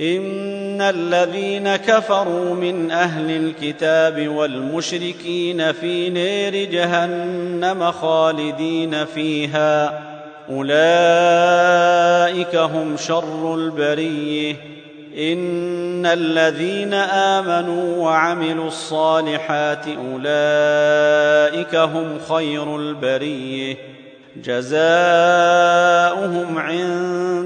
ان الذين كفروا من أهل الكتاب والمشركين في نير جهنم خالدين فيها اولئك هم شر البريه ان الذين امنوا وعملوا الصالحات اولئك هم خير البريه جزاؤهم عند